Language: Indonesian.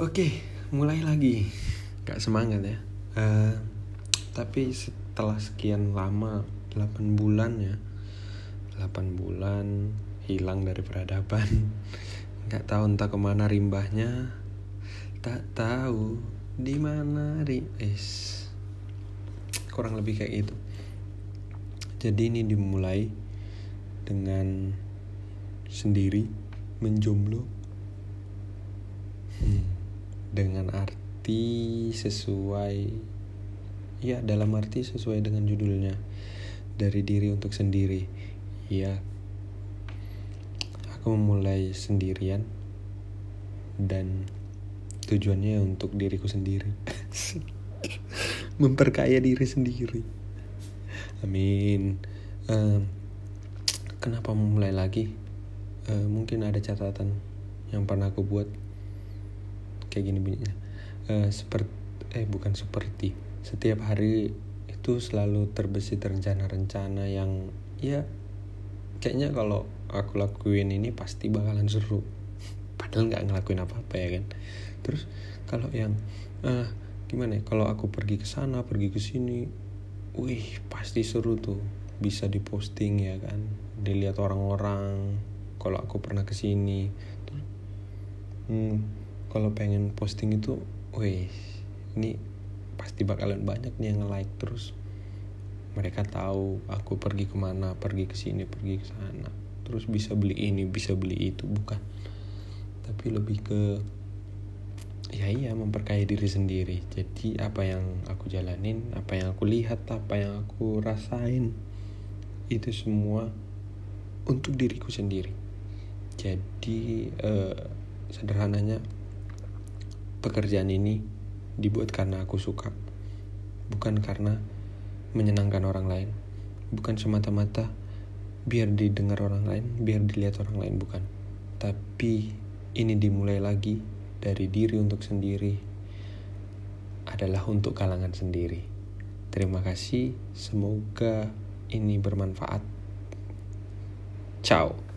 Oke, mulai lagi. Gak semangat ya. Uh, tapi setelah sekian lama, 8 bulan ya. 8 bulan hilang dari peradaban. Gak tahu entah ke mana rimbahnya. Tak tahu di mana es. Kurang lebih kayak gitu. Jadi ini dimulai dengan sendiri menjomblo. Hmm dengan arti sesuai ya dalam arti sesuai dengan judulnya dari diri untuk sendiri. Ya aku memulai sendirian dan tujuannya untuk diriku sendiri. Memperkaya diri sendiri. Amin. Um, kenapa memulai lagi? Uh, mungkin ada catatan yang pernah aku buat kayak gini bunyinya. Uh, seperti eh bukan seperti. Setiap hari itu selalu terbesit rencana-rencana yang ya kayaknya kalau aku lakuin ini pasti bakalan seru. Padahal nggak ngelakuin apa-apa ya kan? Terus kalau yang uh, gimana ya kalau aku pergi ke sana pergi ke sini wih pasti seru tuh. Bisa diposting ya kan? Dilihat orang-orang. Kalau aku pernah ke sini. Hmm, kalau pengen posting itu wih ini pasti bakalan banyak nih yang like terus. Mereka tahu aku pergi ke mana pergi ke sini pergi ke sana. Terus bisa beli ini bisa beli itu bukan. Tapi lebih ke ya iya memperkaya diri sendiri. Jadi apa yang aku jalanin apa yang aku lihat apa yang aku rasain itu semua untuk diriku sendiri. Jadi eh, sederhananya pekerjaan ini dibuat karena aku suka, bukan karena menyenangkan orang lain, bukan semata-mata biar didengar orang lain, biar dilihat orang lain, bukan. Tapi ini dimulai lagi dari diri untuk sendiri, adalah untuk kalangan sendiri. Terima kasih, semoga ini bermanfaat. Ciao.